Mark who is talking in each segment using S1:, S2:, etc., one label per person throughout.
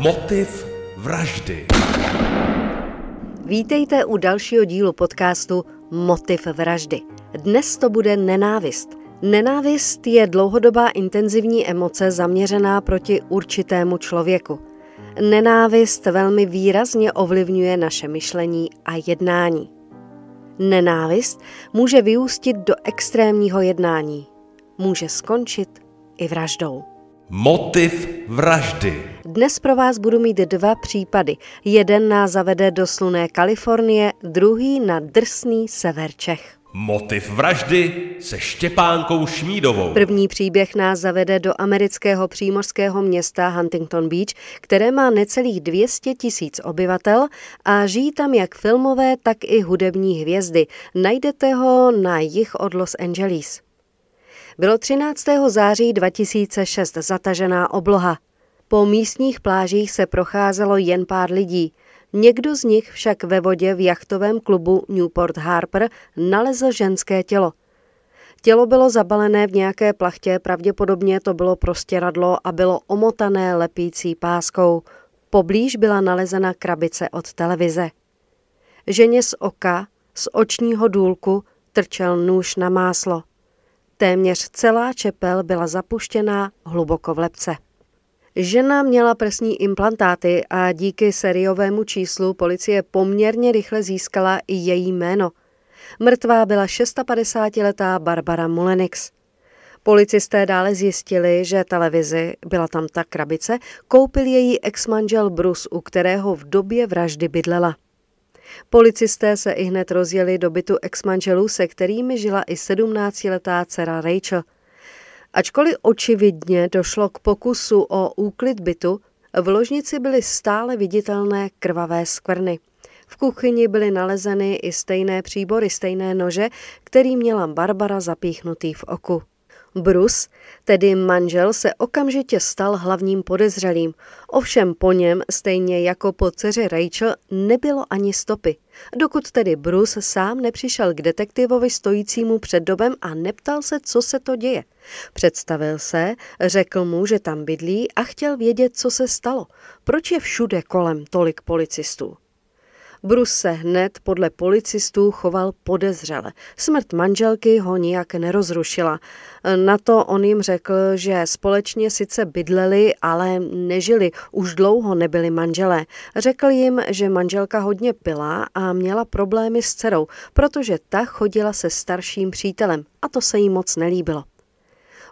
S1: Motiv vraždy.
S2: Vítejte u dalšího dílu podcastu Motiv vraždy. Dnes to bude nenávist. Nenávist je dlouhodobá intenzivní emoce zaměřená proti určitému člověku. Nenávist velmi výrazně ovlivňuje naše myšlení a jednání. Nenávist může vyústit do extrémního jednání. Může skončit i vraždou.
S1: Motiv vraždy.
S2: Dnes pro vás budu mít dva případy. Jeden nás zavede do sluné Kalifornie, druhý na drsný sever Čech.
S1: Motiv vraždy se Štěpánkou Šmídovou.
S2: První příběh nás zavede do amerického přímořského města Huntington Beach, které má necelých 200 tisíc obyvatel a žijí tam jak filmové, tak i hudební hvězdy. Najdete ho na jich od Los Angeles. Bylo 13. září 2006 zatažená obloha. Po místních plážích se procházelo jen pár lidí. Někdo z nich však ve vodě v jachtovém klubu Newport Harper nalezl ženské tělo. Tělo bylo zabalené v nějaké plachtě, pravděpodobně to bylo prostěradlo a bylo omotané lepící páskou. Poblíž byla nalezena krabice od televize. Ženě z oka, z očního důlku, trčel nůž na máslo. Téměř celá čepel byla zapuštěná hluboko v lepce. Žena měla prsní implantáty a díky seriovému číslu policie poměrně rychle získala i její jméno. Mrtvá byla 650-letá Barbara Mulenix. Policisté dále zjistili, že televizi, byla tam ta krabice, koupil její ex-manžel Bruce, u kterého v době vraždy bydlela. Policisté se i hned rozjeli do bytu ex-manželů, se kterými žila i 17-letá dcera Rachel. Ačkoliv očividně došlo k pokusu o úklid bytu, v ložnici byly stále viditelné krvavé skvrny. V kuchyni byly nalezeny i stejné příbory, stejné nože, který měla Barbara zapíchnutý v oku. Bruce, tedy manžel, se okamžitě stal hlavním podezřelým. Ovšem po něm, stejně jako po dceři Rachel, nebylo ani stopy. Dokud tedy Bruce sám nepřišel k detektivovi stojícímu před dobem a neptal se, co se to děje. Představil se, řekl mu, že tam bydlí a chtěl vědět, co se stalo. Proč je všude kolem tolik policistů? Bruce se hned podle policistů choval podezřele. Smrt manželky ho nijak nerozrušila. Na to on jim řekl, že společně sice bydleli, ale nežili, už dlouho nebyli manželé. Řekl jim, že manželka hodně pila a měla problémy s dcerou, protože ta chodila se starším přítelem a to se jí moc nelíbilo.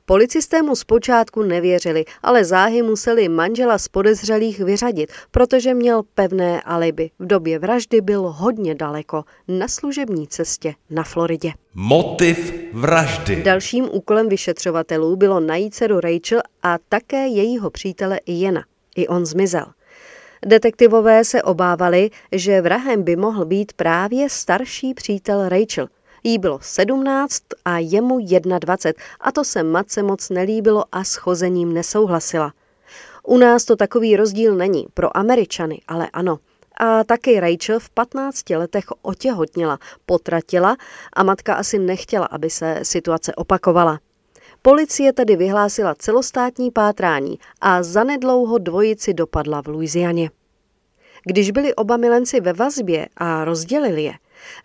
S2: Policisté mu zpočátku nevěřili, ale záhy museli manžela z podezřelých vyřadit, protože měl pevné alibi. V době vraždy byl hodně daleko, na služební cestě na Floridě.
S1: Motiv vraždy.
S2: Dalším úkolem vyšetřovatelů bylo najít dceru Rachel a také jejího přítele Jena. I on zmizel. Detektivové se obávali, že vrahem by mohl být právě starší přítel Rachel – Jí bylo 17 a jemu 21 a to se matce moc nelíbilo a s chozením nesouhlasila. U nás to takový rozdíl není, pro Američany, ale ano. A taky Rachel v 15 letech otěhotnila, potratila a matka asi nechtěla, aby se situace opakovala. Policie tedy vyhlásila celostátní pátrání a zanedlouho dvojici dopadla v Louisianě. Když byli oba milenci ve vazbě a rozdělili je,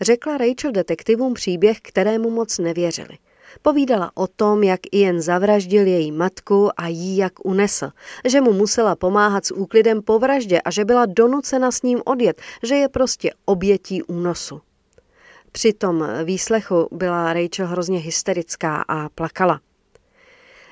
S2: Řekla Rachel detektivům příběh, kterému moc nevěřili. Povídala o tom, jak Ian zavraždil její matku a jí jak unesl, že mu musela pomáhat s úklidem po vraždě a že byla donucena s ním odjet, že je prostě obětí únosu. Při tom výslechu byla Rachel hrozně hysterická a plakala.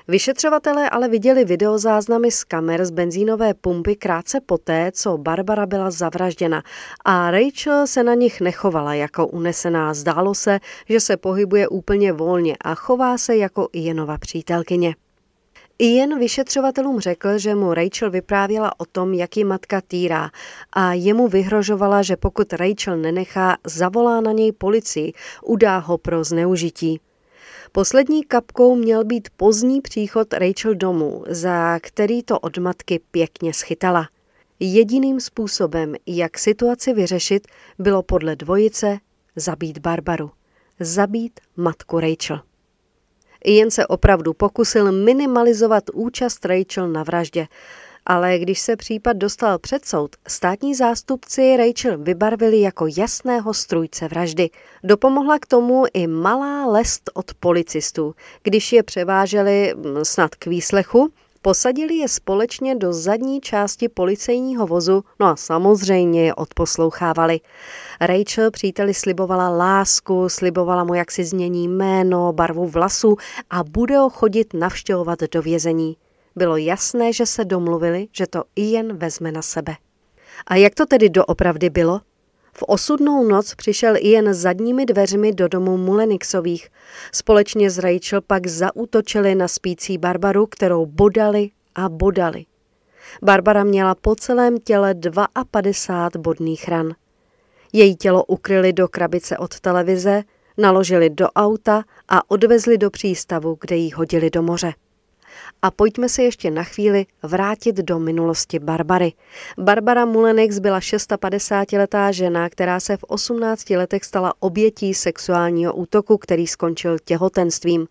S2: Vyšetřovatelé ale viděli videozáznamy z kamer z benzínové pumpy krátce poté, co Barbara byla zavražděna a Rachel se na nich nechovala jako unesená. Zdálo se, že se pohybuje úplně volně a chová se jako Ianova přítelkyně. Ian vyšetřovatelům řekl, že mu Rachel vyprávěla o tom, jak ji matka týrá a jemu vyhrožovala, že pokud Rachel nenechá, zavolá na něj policii, udá ho pro zneužití. Poslední kapkou měl být pozdní příchod Rachel domů, za který to od matky pěkně schytala. Jediným způsobem, jak situaci vyřešit, bylo podle dvojice zabít Barbaru. Zabít matku Rachel. Jen se opravdu pokusil minimalizovat účast Rachel na vraždě. Ale když se případ dostal před soud, státní zástupci Rachel vybarvili jako jasného strůjce vraždy. Dopomohla k tomu i malá lest od policistů. Když je převáželi mm, snad k výslechu, Posadili je společně do zadní části policejního vozu, no a samozřejmě je odposlouchávali. Rachel příteli slibovala lásku, slibovala mu, jak si změní jméno, barvu vlasů a bude ho chodit navštěvovat do vězení. Bylo jasné, že se domluvili, že to Ian vezme na sebe. A jak to tedy doopravdy bylo? V osudnou noc přišel jen zadními dveřmi do domu Mulenixových. Společně s Rachel pak zaútočili na spící Barbaru, kterou bodali a bodali. Barbara měla po celém těle 52 bodných ran. Její tělo ukryli do krabice od televize, naložili do auta a odvezli do přístavu, kde ji hodili do moře. A pojďme se ještě na chvíli vrátit do minulosti Barbary. Barbara Mulenix byla 650-letá žena, která se v 18 letech stala obětí sexuálního útoku, který skončil těhotenstvím.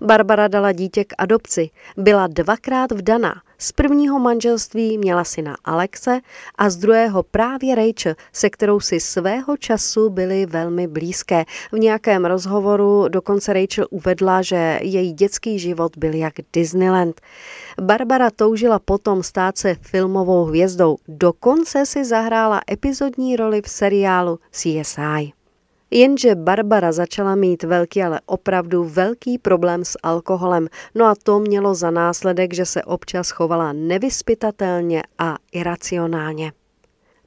S2: Barbara dala dítě k adopci, byla dvakrát vdaná. Z prvního manželství měla syna Alexe a z druhého právě Rachel, se kterou si svého času byly velmi blízké. V nějakém rozhovoru dokonce Rachel uvedla, že její dětský život byl jak Disneyland. Barbara toužila potom stát se filmovou hvězdou, dokonce si zahrála epizodní roli v seriálu CSI. Jenže Barbara začala mít velký, ale opravdu velký problém s alkoholem, no a to mělo za následek, že se občas chovala nevyspytatelně a iracionálně.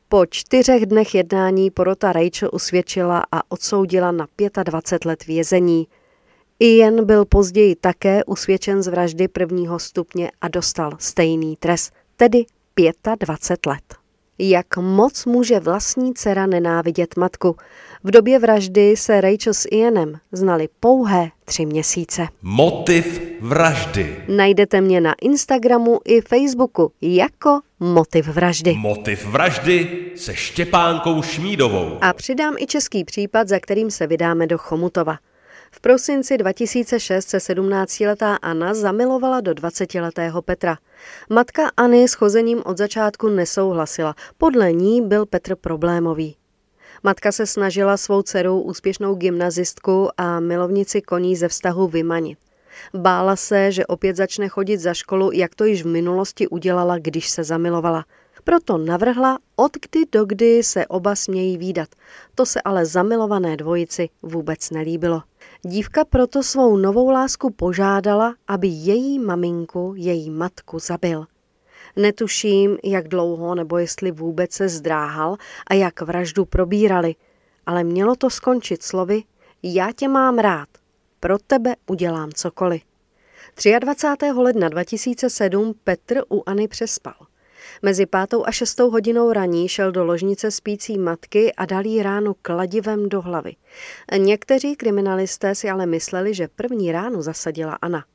S2: Po čtyřech dnech jednání porota Rachel usvědčila a odsoudila na 25 let vězení. Ian byl později také usvědčen z vraždy prvního stupně a dostal stejný trest, tedy 25 let. Jak moc může vlastní dcera nenávidět matku? V době vraždy se Rachel s Ianem znali pouhé tři měsíce.
S1: Motiv vraždy.
S2: Najdete mě na Instagramu i Facebooku jako Motiv vraždy.
S1: Motiv vraždy se Štěpánkou Šmídovou.
S2: A přidám i český případ, za kterým se vydáme do Chomutova. V prosinci 2006 se 17-letá Anna zamilovala do 20-letého Petra. Matka Anny s chozením od začátku nesouhlasila. Podle ní byl Petr problémový. Matka se snažila svou dcerou úspěšnou gymnazistku a milovnici koní ze vztahu vymanit. Bála se, že opět začne chodit za školu, jak to již v minulosti udělala, když se zamilovala. Proto navrhla, od kdy do kdy se oba smějí výdat. To se ale zamilované dvojici vůbec nelíbilo. Dívka proto svou novou lásku požádala, aby její maminku, její matku zabil. Netuším, jak dlouho nebo jestli vůbec se zdráhal a jak vraždu probírali, ale mělo to skončit slovy Já tě mám rád, pro tebe udělám cokoliv. 23. ledna 2007 Petr uAny přespal. Mezi pátou a šestou hodinou raní šel do ložnice spící matky a dal jí ránu kladivem do hlavy. Někteří kriminalisté si ale mysleli, že první ránu zasadila Ana.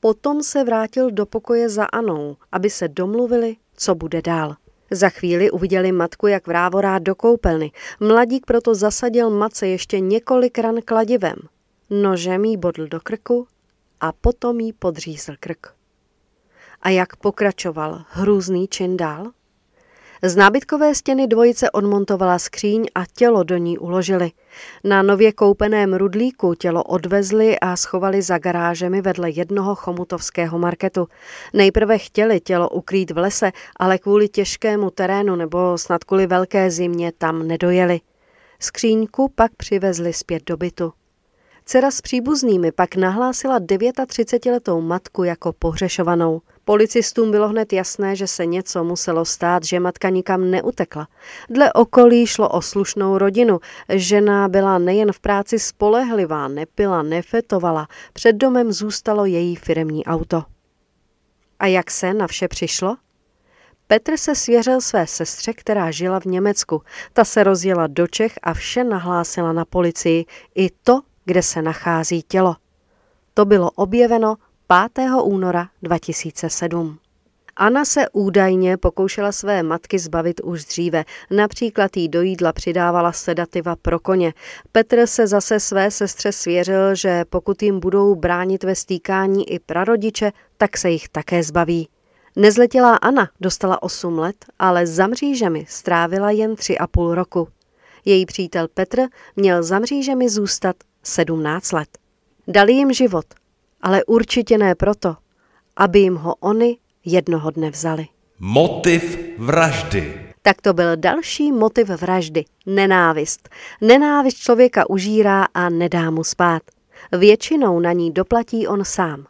S2: Potom se vrátil do pokoje za Anou, aby se domluvili, co bude dál. Za chvíli uviděli matku, jak vrávorá do koupelny. Mladík proto zasadil matce ještě několik ran kladivem. Nožem jí bodl do krku a potom jí podřízl krk. A jak pokračoval hrůzný čin dál? Z nábytkové stěny dvojice odmontovala skříň a tělo do ní uložili. Na nově koupeném rudlíku tělo odvezli a schovali za garážemi vedle jednoho chomutovského marketu. Nejprve chtěli tělo ukrýt v lese, ale kvůli těžkému terénu nebo snad kvůli velké zimě tam nedojeli. Skříňku pak přivezli zpět do bytu. Dcera s příbuznými pak nahlásila 39-letou matku jako pohřešovanou. Policistům bylo hned jasné, že se něco muselo stát, že matka nikam neutekla. Dle okolí šlo o slušnou rodinu. Žena byla nejen v práci spolehlivá, nepila, nefetovala. Před domem zůstalo její firemní auto. A jak se na vše přišlo? Petr se svěřil své sestře, která žila v Německu. Ta se rozjela do Čech a vše nahlásila na policii. I to, kde se nachází tělo. To bylo objeveno 5. února 2007. Anna se údajně pokoušela své matky zbavit už dříve. Například jí do jídla přidávala sedativa pro koně. Petr se zase své sestře svěřil, že pokud jim budou bránit ve stýkání i prarodiče, tak se jich také zbaví. Nezletilá Anna dostala 8 let, ale za mřížemi strávila jen 3,5 roku. Její přítel Petr měl za mřížemi zůstat 17 let. Dali jim život, ale určitě ne proto, aby jim ho oni jednoho dne vzali.
S1: Motiv vraždy.
S2: Tak to byl další motiv vraždy. Nenávist. Nenávist člověka užírá a nedá mu spát. Většinou na ní doplatí on sám.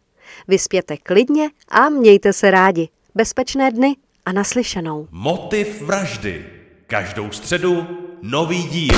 S2: Vyspěte klidně a mějte se rádi. Bezpečné dny a naslyšenou.
S1: Motiv vraždy. Každou středu nový díl.